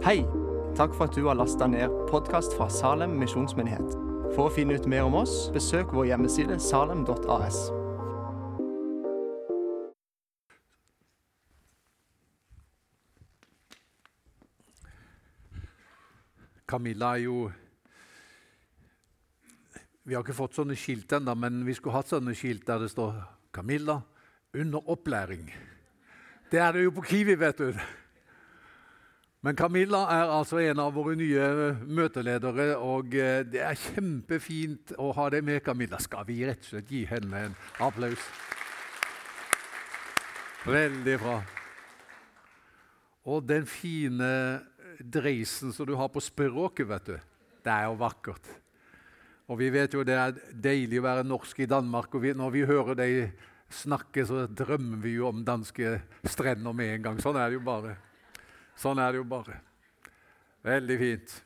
Hei! Takk for at du har lasta ned podkast fra Salem misjonsmyndighet. For å finne ut mer om oss, besøk vår hjemmeside salem.as. Camilla er jo Vi har ikke fått sånne skilt ennå, men vi skulle hatt sånne skilt der det står 'Camilla under opplæring'. Det er det jo på Kiwi, vet du. Men Camilla er altså en av våre nye møteledere, og eh, det er kjempefint å ha deg med, Camilla. Skal vi rett og slett gi henne en applaus? Veldig bra. Og den fine dreisen som du har på språket, vet du. Det er jo vakkert. Og vi vet jo det er deilig å være norsk i Danmark, og vi, når vi hører deg snakke, så drømmer vi jo om danske strender med en gang. Sånn er det jo bare. Sånn er det jo bare. Veldig fint.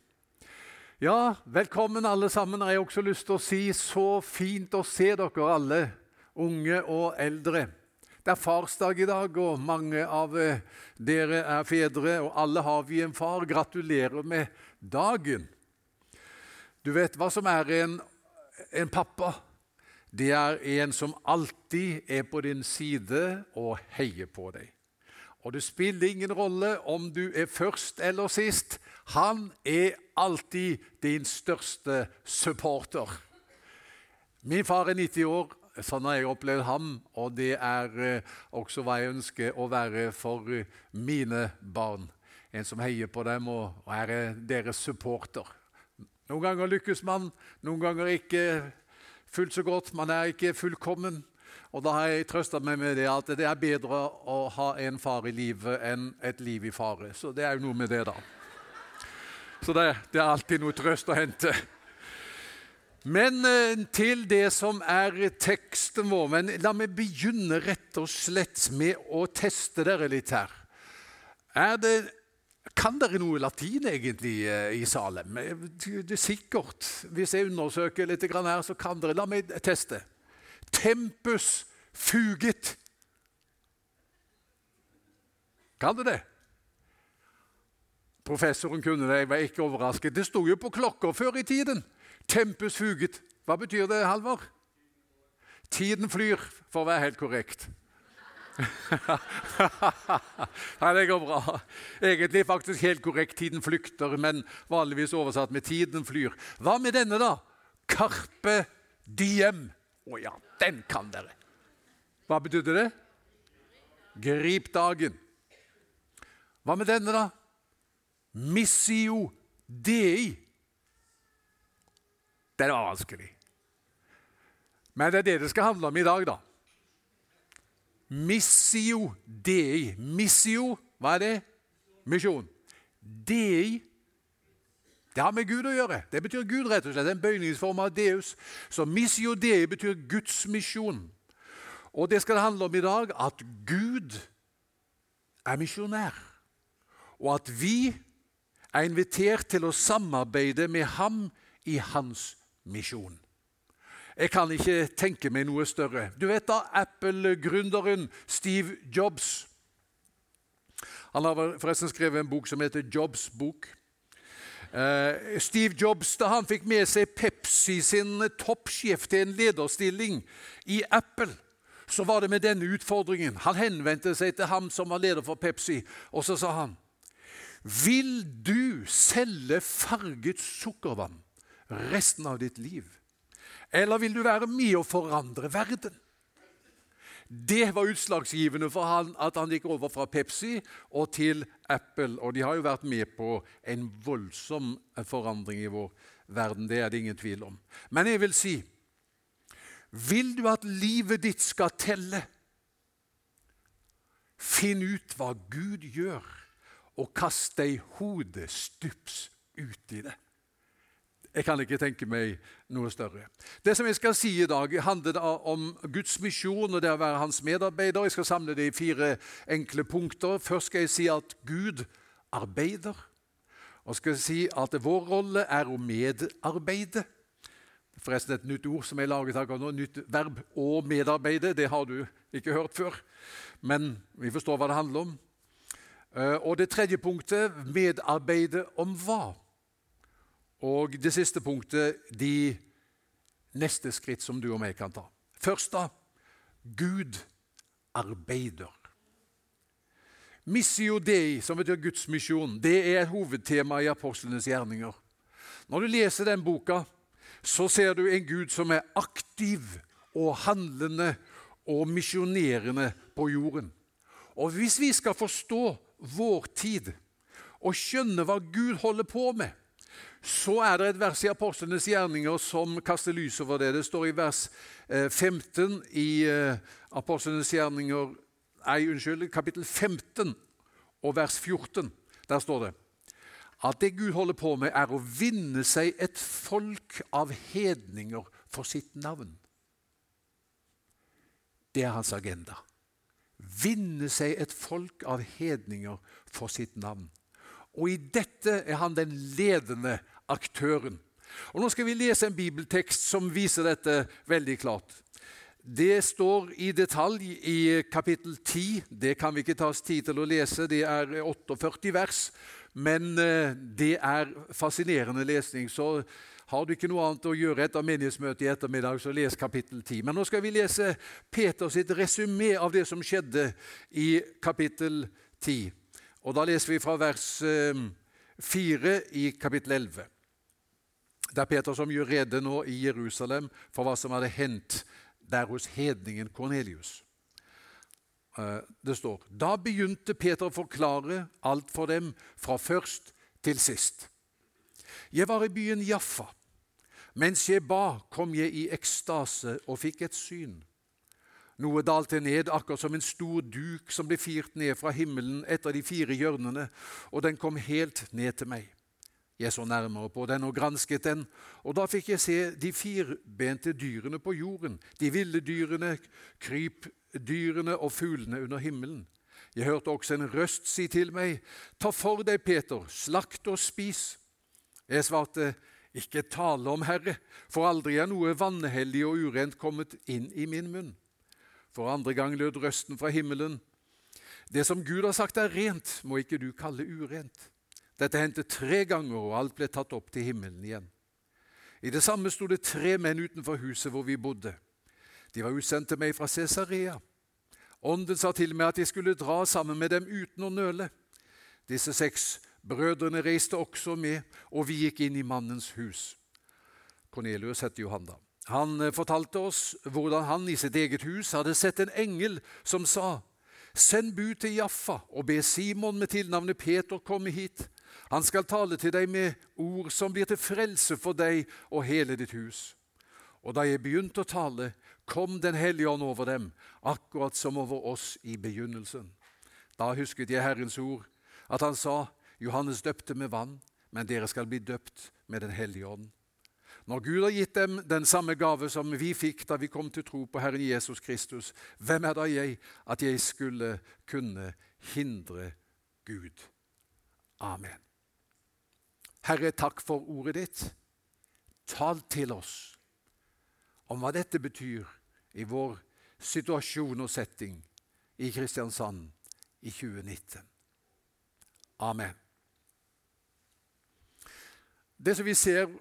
Ja, velkommen alle sammen. Jeg har også lyst til å si så fint å se dere alle, unge og eldre. Det er farsdag i dag, og mange av eh, dere er fedre, og alle har vi en far. Gratulerer med dagen. Du vet hva som er en, en pappa? Det er en som alltid er på din side og heier på deg. Og det spiller ingen rolle om du er først eller sist. Han er alltid din største supporter. Min far er 90 år. Sånn har jeg opplevd ham, og det er eh, også hva jeg ønsker å være for eh, mine barn. En som heier på dem og er eh, deres supporter. Noen ganger lykkes man, noen ganger ikke fullt så godt. Man er ikke fullkommen. Og da har jeg trøsta meg med det at det er bedre å ha en far i livet enn et liv i fare. Så det er jo noe med det, da. Så det, det er alltid noe trøst å hente. Men eh, til det som er teksten vår. Men la meg begynne rett og slett med å teste dere litt her. Det, kan dere noe latin egentlig eh, i Salem? Eh, det er sikkert. Hvis jeg undersøker litt her, så kan dere. La meg teste. Tempus fugit. Kan du det? Professoren kunne det, jeg var ikke overrasket. Det sto jo på klokka før i tiden. Tempus fugit. Hva betyr det, Halvor? Tiden flyr, for å være helt korrekt. Nei, det går bra. Egentlig faktisk helt korrekt. Tiden flykter, men vanligvis oversatt med 'tiden flyr'. Hva med denne, da? Carpe diem. Å ja, den kan dere. Hva betydde det? Grip dagen. Hva med denne, da? Missio dei. Den var vanskelig. Men det er det det skal handle om i dag, da. Missio dei. Missio, hva er det? Misjon. Dei det har med Gud å gjøre. Det betyr Gud, rett og slett. En bøyningsform av Deus. Så missio dei betyr Guds misjon. Og det skal det handle om i dag, at Gud er misjonær. Og at vi er invitert til å samarbeide med ham i hans misjon. Jeg kan ikke tenke meg noe større. Du vet da Apple-gründeren Steve Jobs. Han har forresten skrevet en bok som heter Jobs bok. Uh, Steve Jobs da han fikk med seg Pepsi sin toppsjef til en lederstilling i Apple, så var det med denne utfordringen. Han henvendte seg til ham som var leder for Pepsi, og så sa han Vil du selge farget sukkervann resten av ditt liv? Eller vil du være med å forandre verden? Det var utslagsgivende for han at han gikk over fra Pepsi og til Apple. Og de har jo vært med på en voldsom forandring i vår verden. Det er det ingen tvil om. Men jeg vil si Vil du at livet ditt skal telle? Finn ut hva Gud gjør, og kast deg hodestups ut i det. Jeg kan ikke tenke meg noe større. Det som jeg skal si i dag, handler om Guds misjon og det å være hans medarbeider. Jeg skal samle det i fire enkle punkter. Først skal jeg si at Gud arbeider. Og skal jeg si at vår rolle er å medarbeide. Forresten et nytt ord som jeg laget akkurat nå. Nytt verb 'å medarbeide'. Det har du ikke hørt før. Men vi forstår hva det handler om. Eh, og det tredje punktet medarbeide om hva? Og det siste punktet de neste skritt som du og meg kan ta. Først da Gud arbeider. Missio Dei, som betyr Guds misjon, det er et hovedtema i apostlenes gjerninger. Når du leser den boka, så ser du en Gud som er aktiv og handlende og misjonerende på jorden. Og hvis vi skal forstå vår tid og skjønne hva Gud holder på med, så er det et vers i Apostlenes gjerninger som kaster lys over det. Det står i vers 15 eh, i eh, Apostlenes gjerninger Nei, unnskyld, kapittel 15 og vers 14. Der står det at det Gud holder på med, er å vinne seg et folk av hedninger for sitt navn. Det er hans agenda. Vinne seg et folk av hedninger for sitt navn. Og i dette er han den ledende aktøren. Og Nå skal vi lese en bibeltekst som viser dette veldig klart. Det står i detalj i kapittel 10. Det kan vi ikke ta oss tid til å lese, det er 48 vers. Men eh, det er fascinerende lesning. Så har du ikke noe annet å gjøre etter menighetsmøtet i ettermiddag, så les kapittel 10. Men nå skal vi lese Peter sitt resymé av det som skjedde i kapittel 10. Og Da leser vi fra vers 4 eh, i kapittel 11. Det er Peter som gjør rede nå i Jerusalem for hva som hadde hendt der hos hedningen Kornelius. Eh, det står Da begynte Peter å forklare alt for dem fra først til sist. Jeg var i byen Jaffa. Mens jeg ba, kom jeg i ekstase og fikk et syn. Noe dalte ned, akkurat som en stor duk som ble firt ned fra himmelen etter de fire hjørnene, og den kom helt ned til meg. Jeg så nærmere på den og gransket den, og da fikk jeg se de firbente dyrene på jorden, de ville dyrene, krypdyrene og fuglene under himmelen. Jeg hørte også en røst si til meg, Ta for deg, Peter, slakt og spis. Jeg svarte, Ikke tale om, Herre, for aldri er noe vanhellig og urent kommet inn i min munn. For andre gang lød røsten fra himmelen, Det som Gud har sagt er rent, må ikke du kalle urent. Dette hendte tre ganger, og alt ble tatt opp til himmelen igjen. I det samme sto det tre menn utenfor huset hvor vi bodde. De var utsendt til meg fra Cesarea. Ånden sa til meg at jeg skulle dra sammen med dem uten å nøle. Disse seks brødrene reiste også med, og vi gikk inn i mannens hus. Kornelius heter jo han da. Han eh, fortalte oss hvordan han i sitt eget hus hadde sett en engel som sa:" Send bud til Jaffa og be Simon med tilnavnet Peter komme hit. Han skal tale til deg med ord som blir til frelse for deg og hele ditt hus. Og da jeg begynte å tale, kom Den hellige ånd over dem, akkurat som over oss i begynnelsen. Da husket jeg Herrens ord, at han sa, Johannes døpte med vann, men dere skal bli døpt med Den hellige ånd. Når Gud har gitt dem den samme gave som vi fikk da vi kom til tro på Herren Jesus Kristus, hvem er da jeg at jeg skulle kunne hindre Gud? Amen. Herre, takk for ordet ditt. Tal til oss om hva dette betyr i vår situasjon og setting i Kristiansand i 2019. Amen. Det som vi ser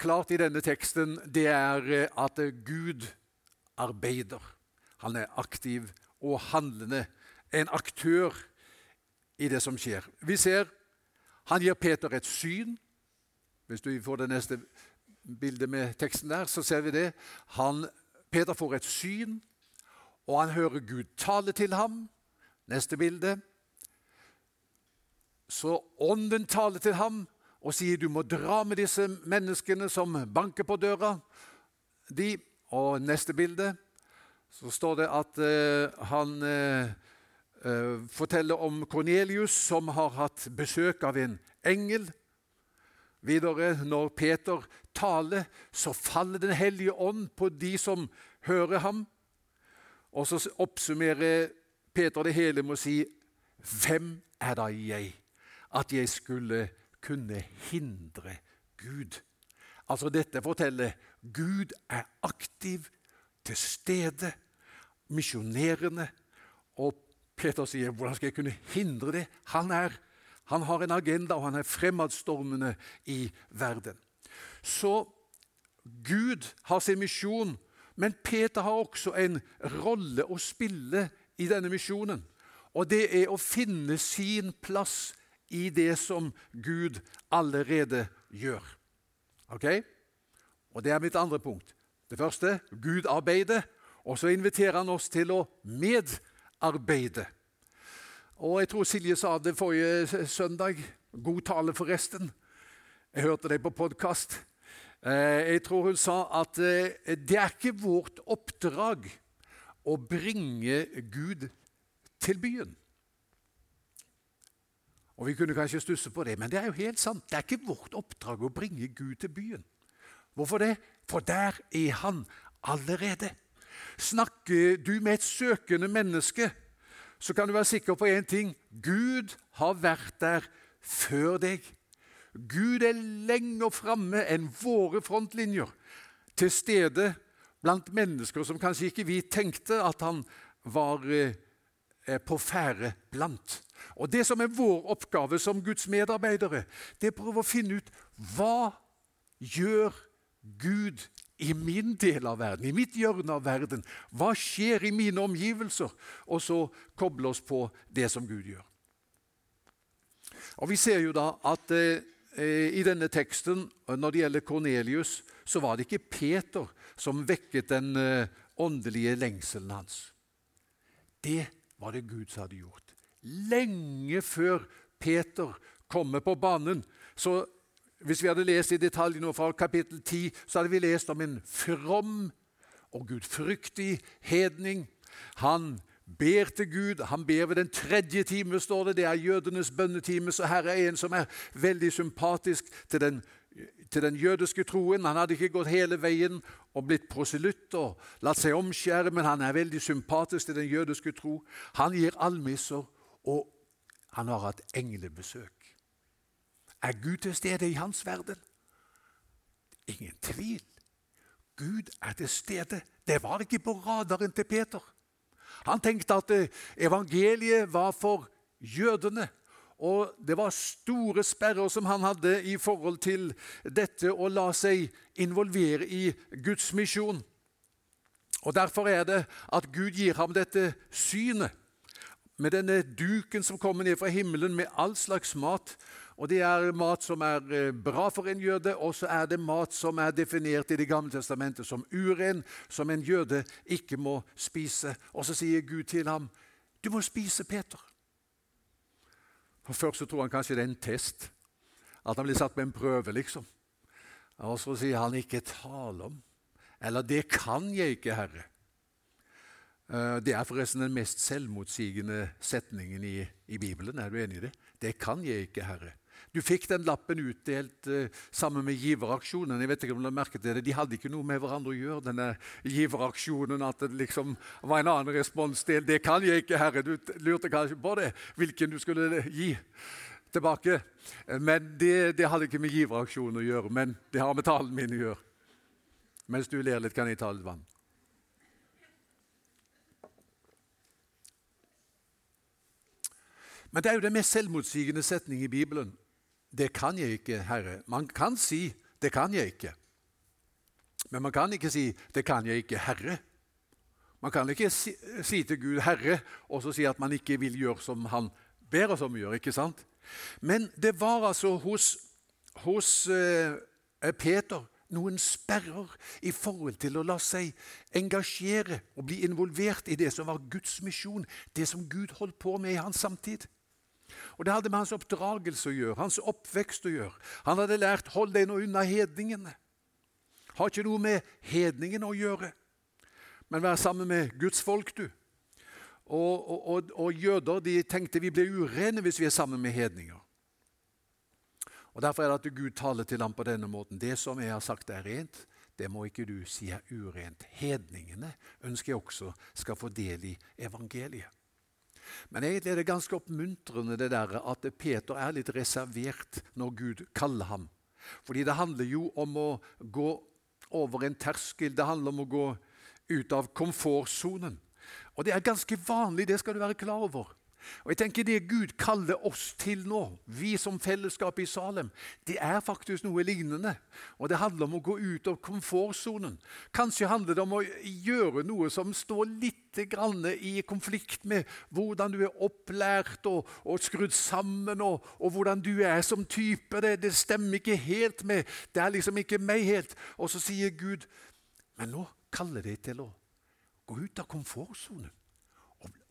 klart i denne teksten, det er eh, at Gud arbeider. Han er aktiv og handlende, en aktør i det som skjer. Vi ser han gir Peter et syn. Hvis du får det neste bildet med teksten der, så ser vi det. Han, Peter får et syn, og han hører Gud tale til ham. Neste bilde. Så ånden taler til ham og sier du må dra med disse menneskene som banker på døra. De, og neste bilde så står det at uh, han uh, forteller om Kornelius som har hatt besøk av en engel. Videre, når Peter taler, så faller Den hellige ånd på de som hører ham. Og så oppsummerer Peter det hele med å si Hvem er da jeg, at jeg skulle kunne hindre Gud? Altså Dette forteller Gud er aktiv, til stede, misjonerende og Peter sier, 'Hvordan skal jeg kunne hindre det?' Han, er, han har en agenda, og han er fremadstormende i verden. Så Gud har sin misjon, men Peter har også en rolle å spille i denne misjonen. Og det er å finne sin plass i det som Gud allerede gjør. Ok? Og Det er mitt andre punkt. Det første Gud arbeider, og så inviterer han oss til å medarbeide. Og Jeg tror Silje sa det forrige søndag. God tale, forresten. Jeg hørte det på podkast. Eh, jeg tror hun sa at eh, det er ikke vårt oppdrag å bringe Gud til byen. Og Vi kunne kanskje stusse på det, men det er jo helt sant. Det er ikke vårt oppdrag å bringe Gud til byen. Hvorfor det? For der er han allerede. Snakker du med et søkende menneske, så kan du være sikker på én ting. Gud har vært der før deg. Gud er lenger framme enn våre frontlinjer, til stede blant mennesker som kanskje ikke vi tenkte at han var eh, på ferde blant. Og Det som er vår oppgave som Guds medarbeidere, det er å prøve å finne ut hva gjør Gud i min del av verden, i mitt hjørne av verden. Hva skjer i mine omgivelser? Og så koble oss på det som Gud gjør. Og Vi ser jo da at eh, i denne teksten, når det gjelder Kornelius, så var det ikke Peter som vekket den eh, åndelige lengselen hans. Det var det Gud som hadde gjort lenge før Peter kommer på banen. Så hvis vi hadde lest i detalj nå fra kapittel 10, så hadde vi lest om en from og gudfryktig hedning. Han ber til Gud. Han ber ved den tredje time, står det. Det er jødenes bønnetime. Så her er en som er veldig sympatisk til den, til den jødiske troen. Han hadde ikke gått hele veien og blitt proselytt og latt seg omskjære, men han er veldig sympatisk til den jødiske tro. Han gir almisser og han har hatt englebesøk. Er Gud til stede i hans verden? Ingen tvil. Gud er til stede. Det var ikke på radaren til Peter. Han tenkte at eh, evangeliet var for jødene. Og det var store sperrer som han hadde i forhold til dette å la seg involvere i Guds misjon. Og Derfor er det at Gud gir ham dette synet med denne duken som kommer ned fra himmelen med all slags mat. Og Det er mat som er eh, bra for en jøde, og så er det mat som er definert i Det gamle testamentet som uren, som en jøde ikke må spise. Og så sier Gud til ham, 'Du må spise Peter'. Og Først så tror han kanskje det er en test, at han blir satt med en prøve, liksom. Og så sier han, 'Ikke tale om'. Eller 'Det kan jeg ikke, Herre'. Eh, det er forresten den mest selvmotsigende setningen i, i, Bibelen. Er du enig i det? Det kan jeg ikke, Herre. Du fikk den lappen utdelt uh, sammen med giveraksjonen. Jeg vet ikke om du merket det. De hadde ikke noe med hverandre å gjøre, denne giveraksjonen. At det liksom var en annen responsdel. 'Det kan jeg ikke, Herre.' Du lurte kanskje på det, hvilken du skulle gi tilbake. Men det, det hadde ikke med giveraksjonen å gjøre, men det har med talen min å gjøre. Mens du ler litt, kan jeg ta litt vann. Men det er jo den mest selvmotsigende setning i Bibelen. Det kan jeg ikke, Herre. Man kan si 'det kan jeg ikke', men man kan ikke si 'det kan jeg ikke, Herre'. Man kan ikke si, si til Gud 'Herre' og så si at man ikke vil gjøre som Han ber oss om å gjøre. ikke sant? Men det var altså hos, hos uh, Peter noen sperrer i forhold til å la seg engasjere og bli involvert i det som var Guds misjon, det som Gud holdt på med i hans samtid. Og Det hadde med hans oppdragelse å gjøre, hans oppvekst å gjøre. Han hadde lært 'hold deg nå unna hedningene'. Har ikke noe med hedningene å gjøre, men vær sammen med Guds folk, du. Og, og, og, og jøder de tenkte vi blir urene hvis vi er sammen med hedninger. Og Derfor er det at Gud taler til ham på denne måten. Det som jeg har sagt er rent, det må ikke du si er urent. Hedningene ønsker jeg også skal få del i evangeliet. Men egentlig er det ganske oppmuntrende det der at Peter er litt reservert når Gud kaller ham. Fordi det handler jo om å gå over en terskel. Det handler om å gå ut av komfortsonen. Og det er ganske vanlig, det skal du være klar over. Og jeg tenker Det Gud kaller oss til nå, vi som fellesskap i Salem, det er faktisk noe lignende. Og Det handler om å gå ut av komfortsonen. Kanskje handler det om å gjøre noe som står litt i konflikt med hvordan du er opplært og, og skrudd sammen, og, og, hvordan du er som type. Det, det stemmer ikke helt med. Det er liksom ikke meg helt. Og så sier Gud, men nå kaller det til å gå ut av komfortsonen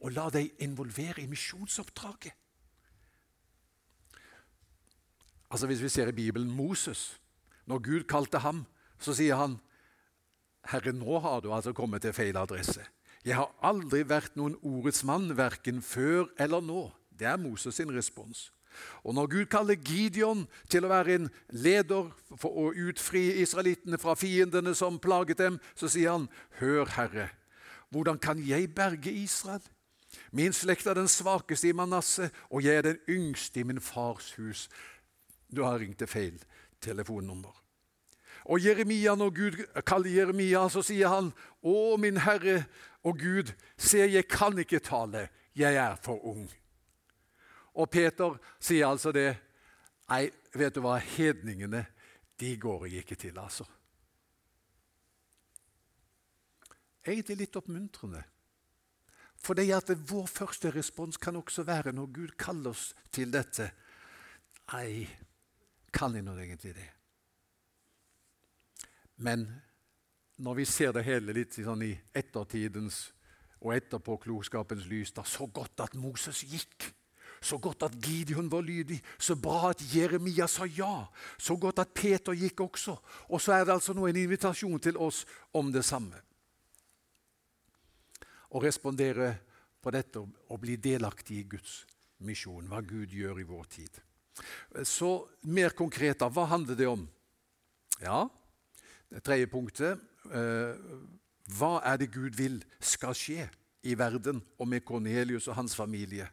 og la deg involvere i misjonsoppdraget. Altså Hvis vi ser i Bibelen Moses Når Gud kalte ham, så sier han Herre, nå har du altså kommet til feil adresse. Jeg har aldri vært noen ordets mann, verken før eller nå. Det er Moses sin respons. Og Når Gud kaller Gideon til å være en leder for å utfri israelittene fra fiendene som plaget dem, så sier han, Hør, Herre, hvordan kan jeg berge Israel? Min slekt er den svakeste i Manasseh, og jeg er den yngste i min fars hus. Du har ringt til feil telefonnummer. Og Jeremia, Når Gud kaller Jeremia, så sier han, 'Å, min Herre og Gud, se, jeg kan ikke tale, jeg er for ung.' Og Peter sier altså det. Nei, vet du hva, hedningene, de går jeg ikke til, altså. Egentlig litt oppmuntrende. For det at Vår første respons kan også være når Gud kaller oss til dette. Nei, kan jeg nå egentlig det? Men når vi ser det hele litt sånn i ettertidens og etterpåklokskapens lys, da, så godt at Moses gikk. Så godt at Gideon var lydig, så bra at Jeremia sa ja. Så godt at Peter gikk også. Og så er det altså nå en invitasjon til oss om det samme å respondere på dette og bli delaktig i Guds misjon, hva Gud gjør i vår tid. Så mer konkret, da, hva handler det om? Ja, det tredje punktet eh, Hva er det Gud vil skal skje i verden og med Kornelius og hans familie?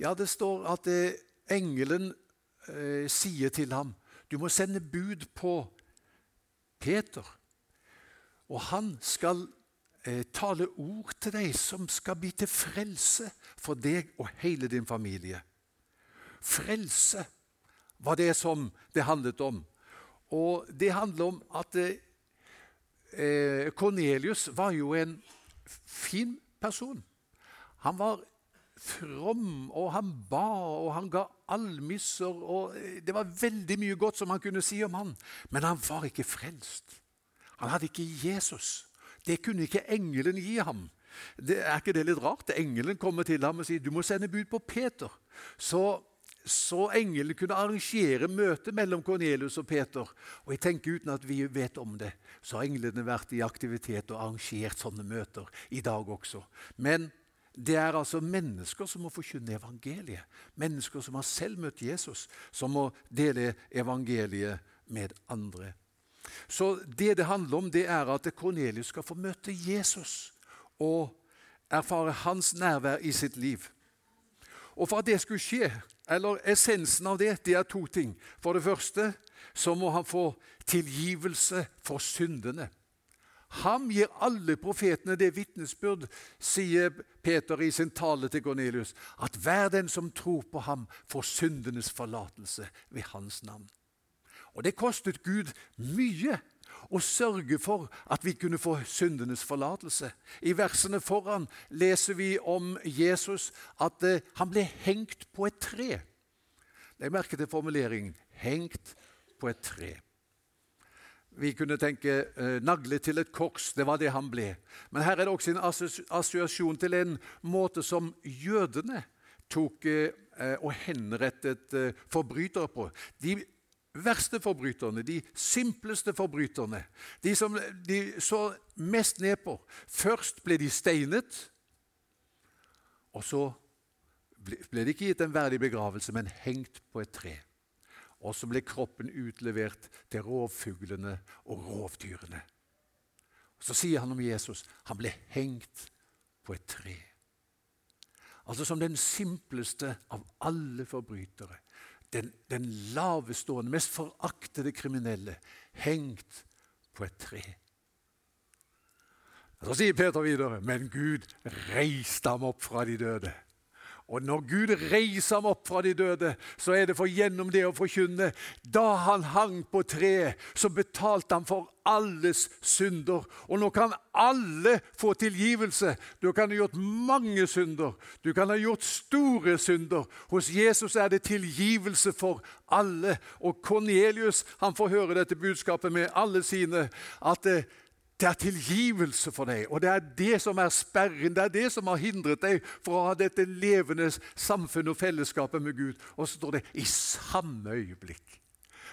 Ja, det står at det, engelen eh, sier til ham du må sende bud på Peter, og han skal tale ord til deg som skal bli til frelse for deg og hele din familie. Frelse var det som det handlet om. Og det handler om at eh, Cornelius var jo en fin person. Han var from, og han ba, og han ga almisser. og eh, Det var veldig mye godt som han kunne si om han, men han var ikke frelst. Han hadde ikke Jesus. Det kunne ikke engelen gi ham. Det, er ikke det litt rart? Engelen kommer til ham og sier du må sende bud på Peter. Så, så engelen kunne arrangere møte mellom Kornelius og Peter. Og jeg tenker Uten at vi vet om det, så har englene vært i aktivitet og arrangert sånne møter i dag også. Men det er altså mennesker som må forkynne evangeliet. Mennesker som har selv møtt Jesus, som må dele evangeliet med andre. Så det det handler om, det er at Kornelius skal få møte Jesus og erfare hans nærvær i sitt liv. Og for at det skulle skje, eller essensen av det, det er to ting. For det første så må han få tilgivelse for syndene. Ham gir alle profetene det vitnesbyrd, sier Peter i sin tale til Kornelius, at hver den som tror på ham, får syndenes forlatelse ved hans navn. Og det kostet Gud mye å sørge for at vi kunne få syndenes forlatelse. I versene foran leser vi om Jesus at uh, han ble hengt på et tre. Legg merke til formuleringen 'hengt på et tre'. Vi kunne tenke eh, 'nagle til et kors'. Det var det han ble. Men her er det også en assosiasjon til en måte som jødene tok eh, og henrettet forbrytere på. De verste forbryterne, de simpleste forbryterne, de som de så mest ned på. Først ble de steinet, og så ble de ikke gitt en verdig begravelse, men hengt på et tre. Og så ble kroppen utlevert til rovfuglene og rovdyrene. Så sier han om Jesus han ble hengt på et tre. Altså som den simpleste av alle forbrytere den, den lavestående, mest foraktede kriminelle hengt på et tre. Så sier Peter videre, men Gud reiste ham opp fra de døde. Og når Gud reiser ham opp fra de døde, så er det for gjennom det å forkynne. Da han hang på treet, så betalte han for alles synder. Og nå kan alle få tilgivelse. Du kan ha gjort mange synder. Du kan ha gjort store synder. Hos Jesus er det tilgivelse for alle. Og Kornelius får høre dette budskapet med alle sine. at det det er tilgivelse for deg, og det er det som er sperren. Det er det som har hindret deg fra å ha dette levende samfunnet og fellesskapet med Gud. Og så står det i samme øyeblikk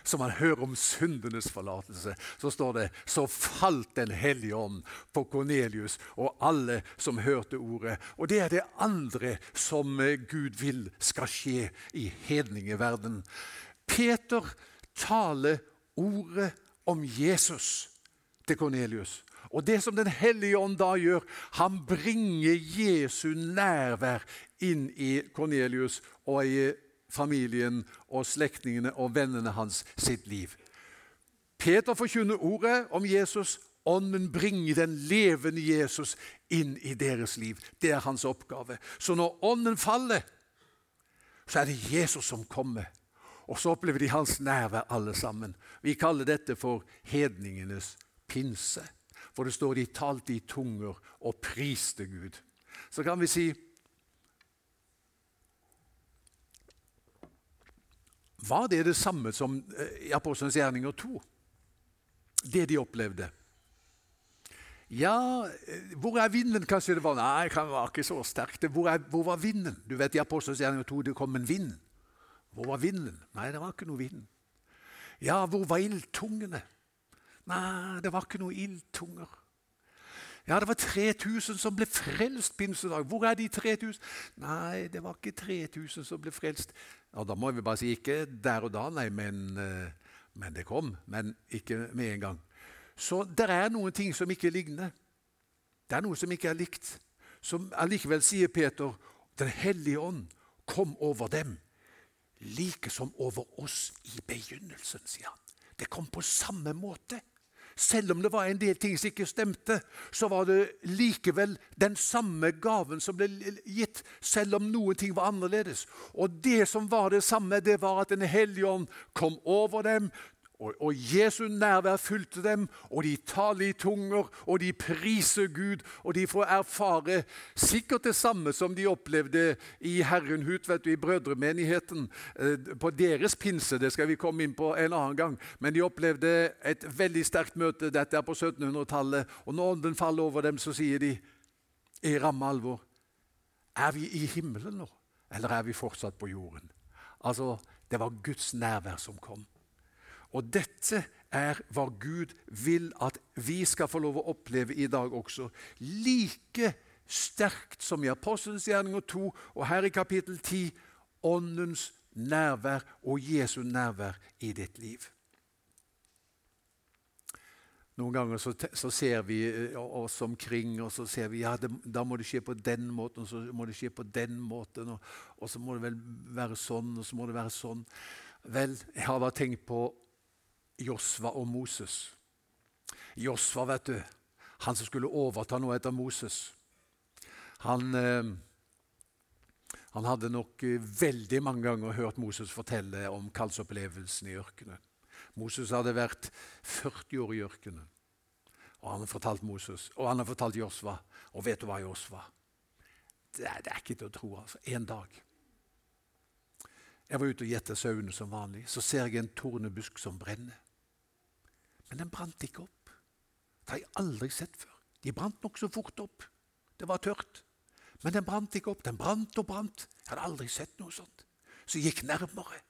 som han hører om syndenes forlatelse, så står det så falt Den hellige ånd på Kornelius og alle som hørte ordet. Og det er det andre som eh, Gud vil skal skje i hedningeverden. Peter taler ordet om Jesus til Kornelius. Og det som Den hellige ånd da gjør, han bringer Jesu nærvær inn i Kornelius og i familien og slektningene og vennene hans sitt liv. Peter forkynner ordet om Jesus. Ånden bringer den levende Jesus inn i deres liv. Det er hans oppgave. Så når ånden faller, så er det Jesus som kommer. Og så opplever de hans nærvær alle sammen. Vi kaller dette for hedningenes pinse. For det står de talte i tunger og priste Gud. Så kan vi si Var det det samme som eh, i Apostelens gjerninger 2? Det de opplevde? Ja, eh, hvor er vinden? Kanskje det var Nei, det var ikke så sterkt. Hvor, er, hvor var vinden? Du vet I Apostelens gjerninger 2 det kom en vind. Hvor var vinden? Nei, det var ikke noe vind. Ja, hvor var ildtungene? Nei, det var ikke noe ildtunger. Ja, det var 3000 som ble frelst pinsedag. Hvor er de 3000? Nei, det var ikke 3000 som ble frelst. Ja, Da må vi bare si ikke der og da, nei, men, eh, men det kom. Men ikke med en gang. Så det er noen ting som ikke ligner. Det er noe som ikke er likt. Som allikevel sier Peter, Den hellige ånd kom over dem, like som over oss i begynnelsen, sier han. Det kom på samme måte. Selv om det var en del ting som ikke stemte, så var det likevel den samme gaven som ble gitt, selv om noen ting var annerledes. Og det som var det samme, det var at Den hellige ånd kom over dem, og, og Jesu nærvær fulgte dem, og de taler i tunger, og de priser Gud, og de får erfare sikkert det samme som de opplevde i Herrenhut, vet du, i brødremenigheten, eh, på deres pinse. Det skal vi komme inn på en annen gang. Men de opplevde et veldig sterkt møte. Dette er på 1700-tallet. Og når ånden faller over dem, så sier de i ramme alvor Er vi i himmelen nå, eller er vi fortsatt på jorden? Altså, Det var Guds nærvær som kom. Og dette er hva Gud vil at vi skal få lov å oppleve i dag også. Like sterkt som i Apostelens gjerninger 2 og her i kapittel 10 Åndens nærvær og Jesu nærvær i ditt liv. Noen ganger så, så, ser vi eh, oss omkring og så ser vi ja, det, da må det skje på den måten, og så må det skje på den måten, og, og så må det vel være sånn, og så må det være sånn. Vel, jeg har bare tenkt på Josva og Moses. Josva, vet du, han som skulle overta noe etter Moses. Han, eh, han hadde nok eh, veldig mange ganger hørt Moses fortelle om kallsopplevelsen i ørkenen. Moses hadde vært 40 år i ørkenen. Og han har fortalt Moses, og han har fortalt Josva. Og vet du hva, Josva? Det er, det er ikke til å tro. altså. En dag Jeg var ute og gjette sauene som vanlig. Så ser jeg en tornebusk som brenner. Men den brant ikke opp. Det har jeg aldri sett før. De brant nokså fort opp. Det var tørt. Men den brant ikke opp. Den brant og brant. Jeg hadde aldri sett noe sånt. Så jeg gikk nærmere.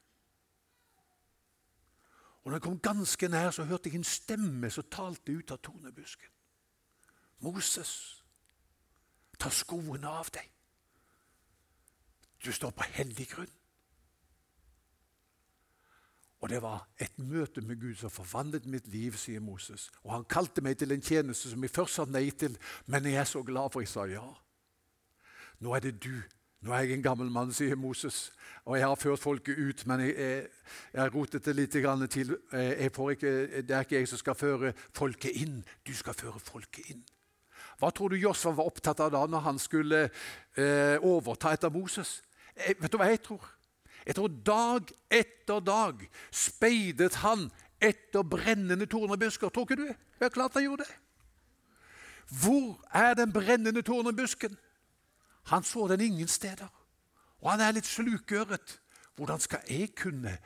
Og når jeg kom ganske nær, så hørte jeg en stemme som talte ut av tornebusken. Moses, ta skoene av deg. Du står på hellig grunn. Og det var et møte med Gud som forvandlet mitt liv, sier Moses. Og han kalte meg til en tjeneste som jeg først sa nei til, men jeg er så glad for jeg sa ja. Nå er det du. Nå er jeg en gammel mann, sier Moses, og jeg har ført folket ut, men jeg, jeg, jeg rotet det litt til. Ikke, det er ikke jeg som skal føre folket inn, du skal føre folket inn. Hva tror du Josfa var opptatt av da når han skulle eh, overta etter Moses? Jeg, vet du hva jeg tror? Jeg tror dag etter dag speidet han etter brennende tornebusker. Tror ikke du? Det er klart han gjorde det. Hvor er den brennende tornebusken? Han så den ingen steder. Og han er litt slukøret. Hvordan skal jeg kunne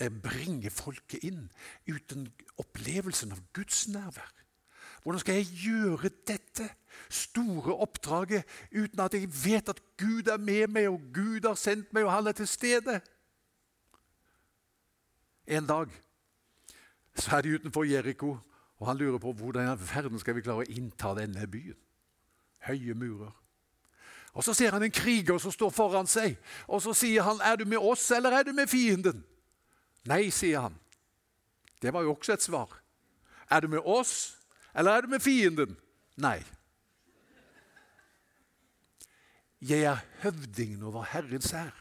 eh, bringe folket inn uten opplevelsen av Guds nærvær? Hvordan skal jeg gjøre dette store oppdraget uten at jeg vet at Gud er med meg, og Gud har sendt meg, og han er til stede? En dag så er de utenfor Jeriko, og han lurer på hvordan i verden skal vi klare å innta denne byen. Høye murer. Og Så ser han en kriger som står foran seg, og så sier han, 'Er du med oss, eller er du med fienden?' Nei, sier han. Det var jo også et svar. Er du med oss, eller er du med fienden? Nei. Jeg er høvdingen over Herrens hær.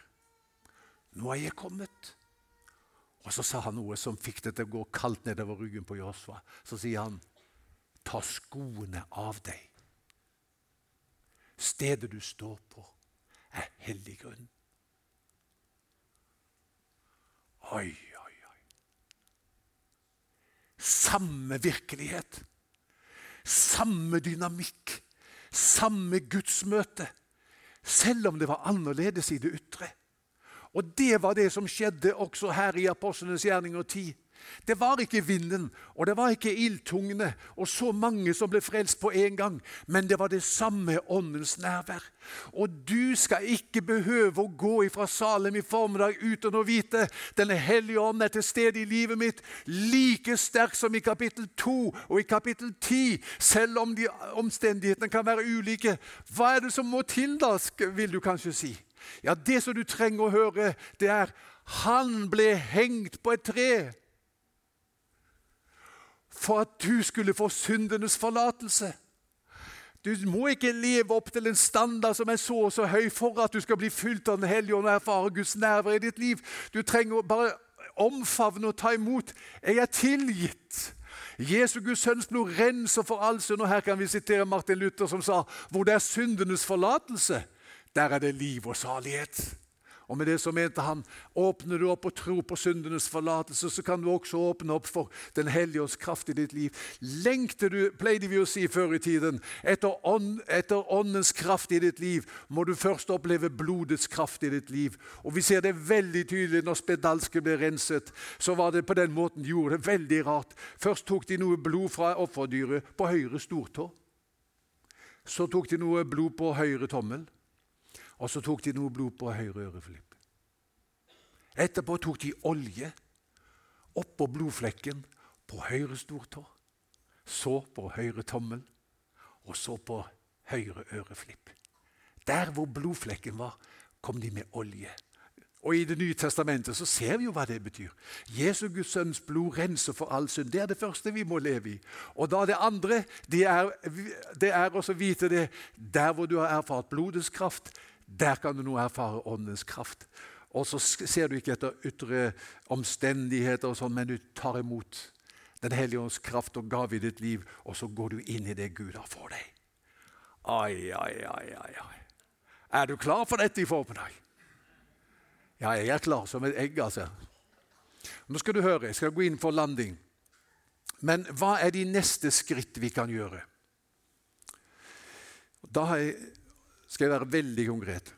Nå er jeg kommet. Og så sa han noe som fikk det til å gå kaldt nedover ryggen på Josfa. Så sier han, ta skoene av deg. Stedet du står på, er hellig grunn. Oi, oi, oi. Samme virkelighet. Samme dynamikk. Samme gudsmøte. Selv om det var annerledes i det ytre. Og det var det som skjedde også her i Apostlenes gjerninger 10. Det var ikke vinden, og det var ikke ildtungene og så mange som ble frelst på en gang, men det var det samme åndens nærvær. Og du skal ikke behøve å gå ifra Salem i formiddag uten å vite denne hellige ånd er til stede i livet mitt like sterk som i kapittel 2 og i kapittel 10, selv om de omstendighetene kan være ulike. Hva er det som må til, da, vil du kanskje si? Ja, Det som du trenger å høre, det er han ble hengt på et tre for at du skulle få syndenes forlatelse. Du må ikke leve opp til en standard som er så og så høy for at du skal bli fylt av Den hellige ånd og erfare Guds nærvær i ditt liv. Du trenger bare omfavne og ta imot. Jeg er tilgitt. Jesu Guds sønns blod renser for all synd. Og her kan vi sitere Martin Luther som sa hvor det er syndenes forlatelse, der er det liv og salighet. Og med det så mente han åpner du opp og tror på syndenes forlatelse, så kan du også åpne opp for Den hellige ånds kraft i ditt liv. Lengter du, pleide vi å si før i tiden, etter, ånd, etter åndens kraft i ditt liv, må du først oppleve blodets kraft i ditt liv. Og Vi ser det veldig tydelig når spedalske ble renset. Så var det på den måten de gjorde det. Veldig rart. Først tok de noe blod fra offerdyret på høyre stortå. Så tok de noe blod på høyre tommel. Og så tok de noe blod på høyre øreflipp. Etterpå tok de olje oppå blodflekken på høyre stortå, så på høyre tommel, og så på høyre øreflipp. Der hvor blodflekken var, kom de med olje. Og I Det nye testamentet så ser vi jo hva det betyr. Jesu Guds sønns blod renser for all synd. Det er det første vi må leve i. Og da det andre, det er, det er også vite det der hvor du har erfart blodets kraft, der kan du nå erfare Åndens kraft. Og så ser du ikke etter ytre omstendigheter, og sånn, men du tar imot Den hellige ånds kraft og gave i ditt liv, og så går du inn i det Gud har for deg. Ai, ai, ai, ai, ai. Er du klar for dette i formiddag? Ja, jeg er klar som et egg, altså. Nå skal du høre, jeg skal gå inn for landing. Men hva er de neste skritt vi kan gjøre? Da har jeg skal jeg være veldig konkret.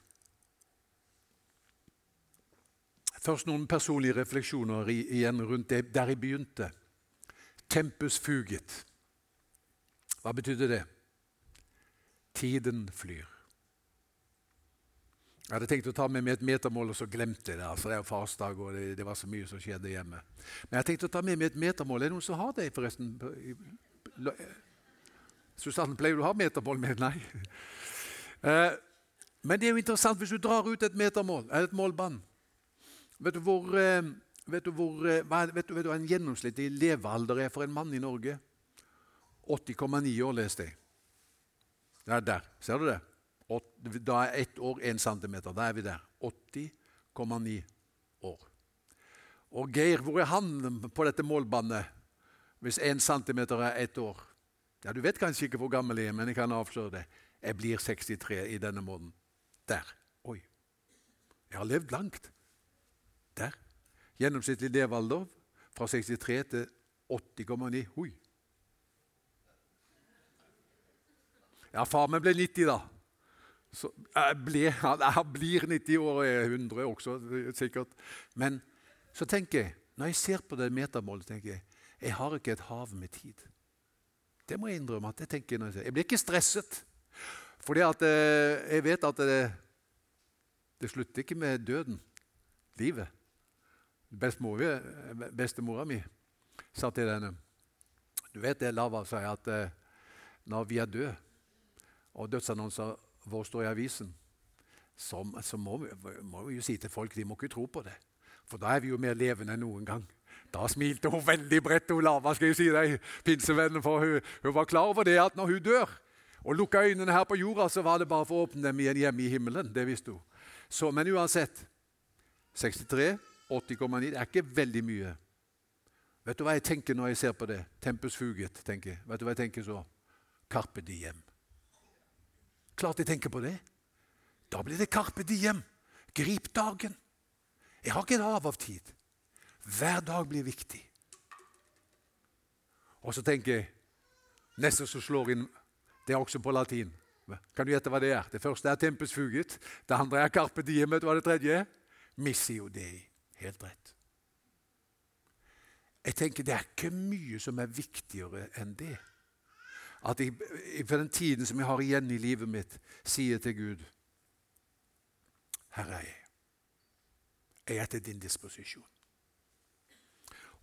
Først noen personlige refleksjoner igjen rundt det der jeg begynte. Tempus fugit. Hva betydde det? Tiden flyr. Jeg hadde tenkt å ta med meg et metermål, og så glemte jeg det. Altså, det er farsdag, og det, det, var så mye som skjedde hjemme. Men jeg tenkte å ta med meg et metermål. Er det noen som har det, forresten? Susanne, pleier du å ha metermål med? Nei. Eh, men det er jo interessant hvis du drar ut et metermål, et målbånd. Vet du hvor, eh, vet du hvor eh, vet du, vet du hva en gjennomsnittlig levealder er for en mann i Norge? 80,9 år, leste jeg. Det er der. Ser du det? Da er ett år én centimeter. Da er vi der. 80,9 år. Og Geir, hvor er han på dette målbåndet hvis én centimeter er ett år? Ja, Du vet kanskje ikke hvor gammel jeg er, men jeg kan avsløre det. Jeg blir 63 i denne måneden. Der. Oi. Jeg har levd langt. Der. Gjennomsnittlig levealder fra 63 til 80,9. Oi. Ja, far min ble 90, da. Så jeg, ble, jeg blir 90 år og er 100 også, sikkert. Men så tenker jeg, når jeg ser på det metamålet, tenker jeg jeg har ikke et hav med tid. Det må jeg innrømme. at Jeg tenker når jeg, ser. jeg blir ikke stresset. Fordi at eh, jeg vet at det, det slutter ikke med døden, livet. Bestemora mi sa til henne Du vet det Lava sier, at eh, når vi er døde, og dødsannonser vår står i avisen, så, så må, vi, må, vi, jo si til folk de må ikke tro på det. For da er vi jo mer levende enn noen gang. Da smilte hun veldig bredt, hun Lava, skal jeg si deg, pinsevennen, for hun, hun, var klar over det at når hun dør og lukka øynene her på jorda, så var det bare for å åpne dem igjen hjemme i himmelen. Det visste hun. Så, men uansett 63, 80,9 det er ikke veldig mye. Vet du hva jeg tenker når jeg ser på det? Tempus fugit, tenker jeg. Vet du hva jeg tenker så? Carpe diem. Klart jeg tenker på det. Da blir det Carpe diem. Grip dagen. Jeg har ikke et hav av tid. Hver dag blir viktig. Og så tenker jeg Neste som slår inn, det er også på latin. Kan du gjette hva det er? Det første er tempus fugit. Det andre er carpe diem. Vet du hva det tredje er? Missio dei. Helt rett. Jeg tenker Det er ikke mye som er viktigere enn det. At jeg for den tiden som jeg har igjen i livet mitt, sier til Gud Her er jeg. Jeg er til din disposisjon.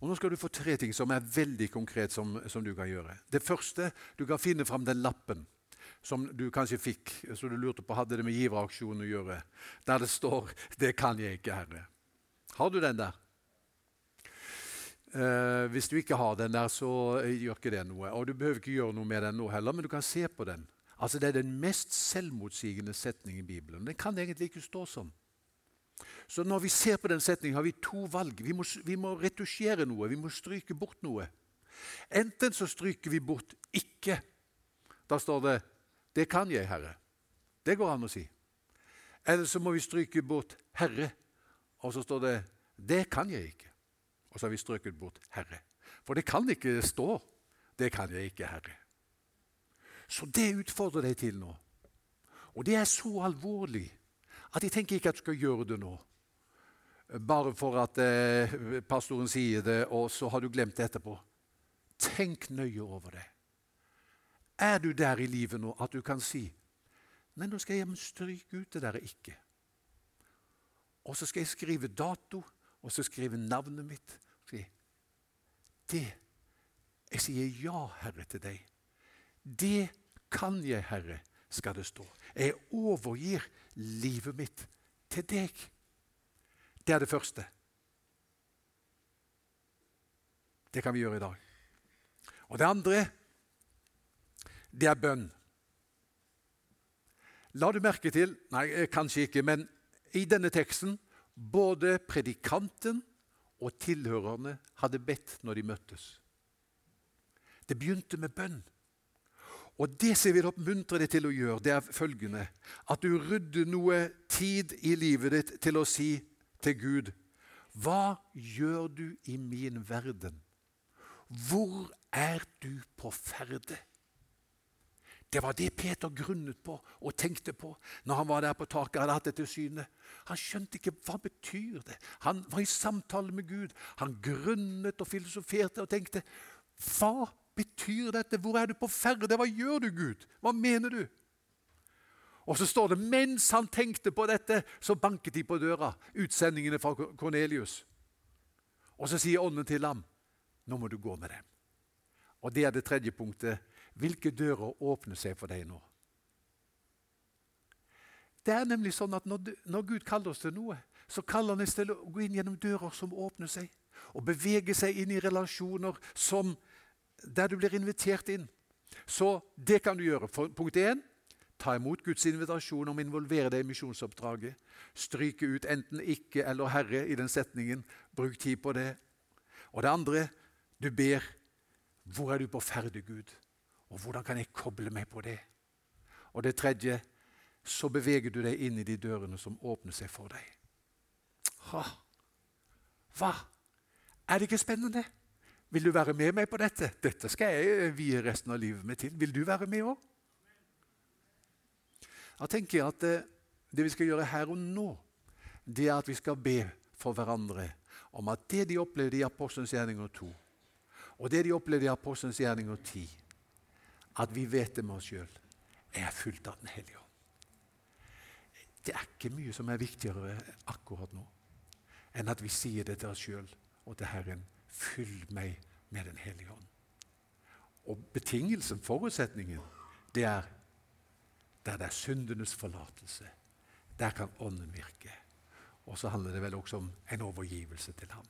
Og Nå skal du få tre ting som er veldig konkret som, som du kan gjøre. Det første, Du kan finne fram den lappen som du kanskje fikk, så du lurte på hadde det med giveraksjonen å gjøre, der det står 'Det kan jeg ikke, Herre'. Har du den der? Eh, hvis du ikke har den der, så gjør ikke det noe. Og du behøver ikke gjøre noe med den nå heller, men du kan se på den. Altså Det er den mest selvmotsigende setningen i Bibelen. Den kan egentlig ikke stå sånn. Så når vi ser på den setningen, har vi to valg. Vi må, vi må retusjere noe. Vi må stryke bort noe. Enten så stryker vi bort 'ikke'. Da står det 'Det kan jeg, Herre'. Det går an å si. Eller så må vi stryke bort 'Herre', og så står det 'Det kan jeg ikke'. Og så har vi strøket bort 'Herre'. For det kan ikke stå 'Det kan jeg ikke, Herre'. Så det utfordrer deg til nå. Og det er så alvorlig at jeg tenker ikke at du skal gjøre det nå. Bare for at eh, pastoren sier det, og så har du glemt det etterpå. Tenk nøye over det. Er du der i livet nå at du kan si Nei, nå skal jeg stryke ut det der ikke. Og så skal jeg skrive dato, og så skrive navnet mitt. Det Jeg sier ja, Herre, til deg. Det kan jeg, Herre, skal det stå. Jeg overgir livet mitt til deg. Det er det første. Det kan vi gjøre i dag. Og det andre, det er bønn. La du merke til Nei, kanskje ikke, men i denne teksten både predikanten og tilhørerne hadde bedt når de møttes. Det begynte med bønn. Og det som jeg vil oppmuntre deg til å gjøre, det er følgende At du rydder noe tid i livet ditt til å si til Gud Hva gjør du i min verden? Hvor er du på ferde? Det var det Peter grunnet på og tenkte på når han var der på taket. hadde hatt dette synet. Han skjønte ikke hva det betyr Han var i samtale med Gud. Han grunnet og filosoferte og tenkte Hva betyr dette? Hvor er du på ferde? Hva gjør du, Gud? Hva mener du? Og så står det mens han tenkte på dette, så banket de på døra, utsendingene fra Kornelius. Og så sier ånden til ham, 'Nå må du gå med dem.' Og det er det tredje punktet hvilke dører åpner seg for deg nå? Det er nemlig sånn at når, Gud kaller oss til noe, så kaller han oss til å gå inn gjennom dører som åpner seg, og bevege seg inn i relasjoner som, der du blir invitert inn. Så det kan du gjøre. For, punkt 1. Ta imot Guds invitasjon om å involvere deg i misjonsoppdraget. Stryke ut enten 'ikke' eller 'Herre' i den setningen. Bruk tid på det. Og det andre du ber 'Hvor er du på ferde, Gud?' Og hvordan kan jeg koble meg på det? Og det tredje så beveger du deg inn i de dørene som åpner seg for deg. Ha. Hva? Er det ikke spennende? Vil du være med meg på dette? Dette skal jeg vie resten av livet mitt til. Vil du være med òg? Da tenker jeg at det, eh, det vi skal gjøre her og nå, det er at vi skal be for hverandre om at det de opplevde i Apostelens gjerninger 2, og det de opplevde i Apostelens gjerninger 10, at vi vet det med oss sjøl, er fullt av Den hellige ånd. Det er ikke mye som er viktigere akkurat nå enn at vi sier det til oss sjøl og til Herren. Fyll meg med Den hellige ånd. Og betingelsen, forutsetningen, det er der det er syndenes forlatelse. Der kan Ånden virke. Og så handler det vel også om en overgivelse til ham.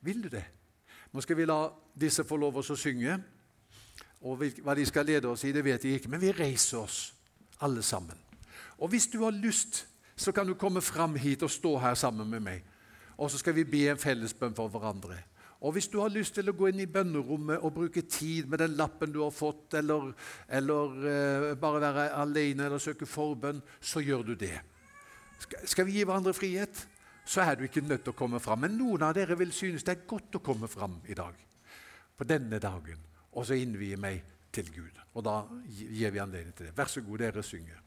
Vil du det? Nå skal vi la disse få lov å synge. Og Hva de skal lede oss i, det vet jeg ikke, men vi reiser oss alle sammen. Og Hvis du har lyst, så kan du komme fram hit og stå her sammen med meg. Og så skal vi be en fellesbønn for hverandre. Og Hvis du har lyst til å gå inn i bønnerommet og bruke tid med den lappen du har fått, eller, eller uh, bare være alene eller søke forbønn, så gjør du det. Skal vi gi hverandre frihet, så er du ikke nødt til å komme fram. Men noen av dere vil synes det er godt å komme fram i dag, på denne dagen, og så innvie meg til Gud. Og da gir vi anledning til det. Vær så god, dere synger.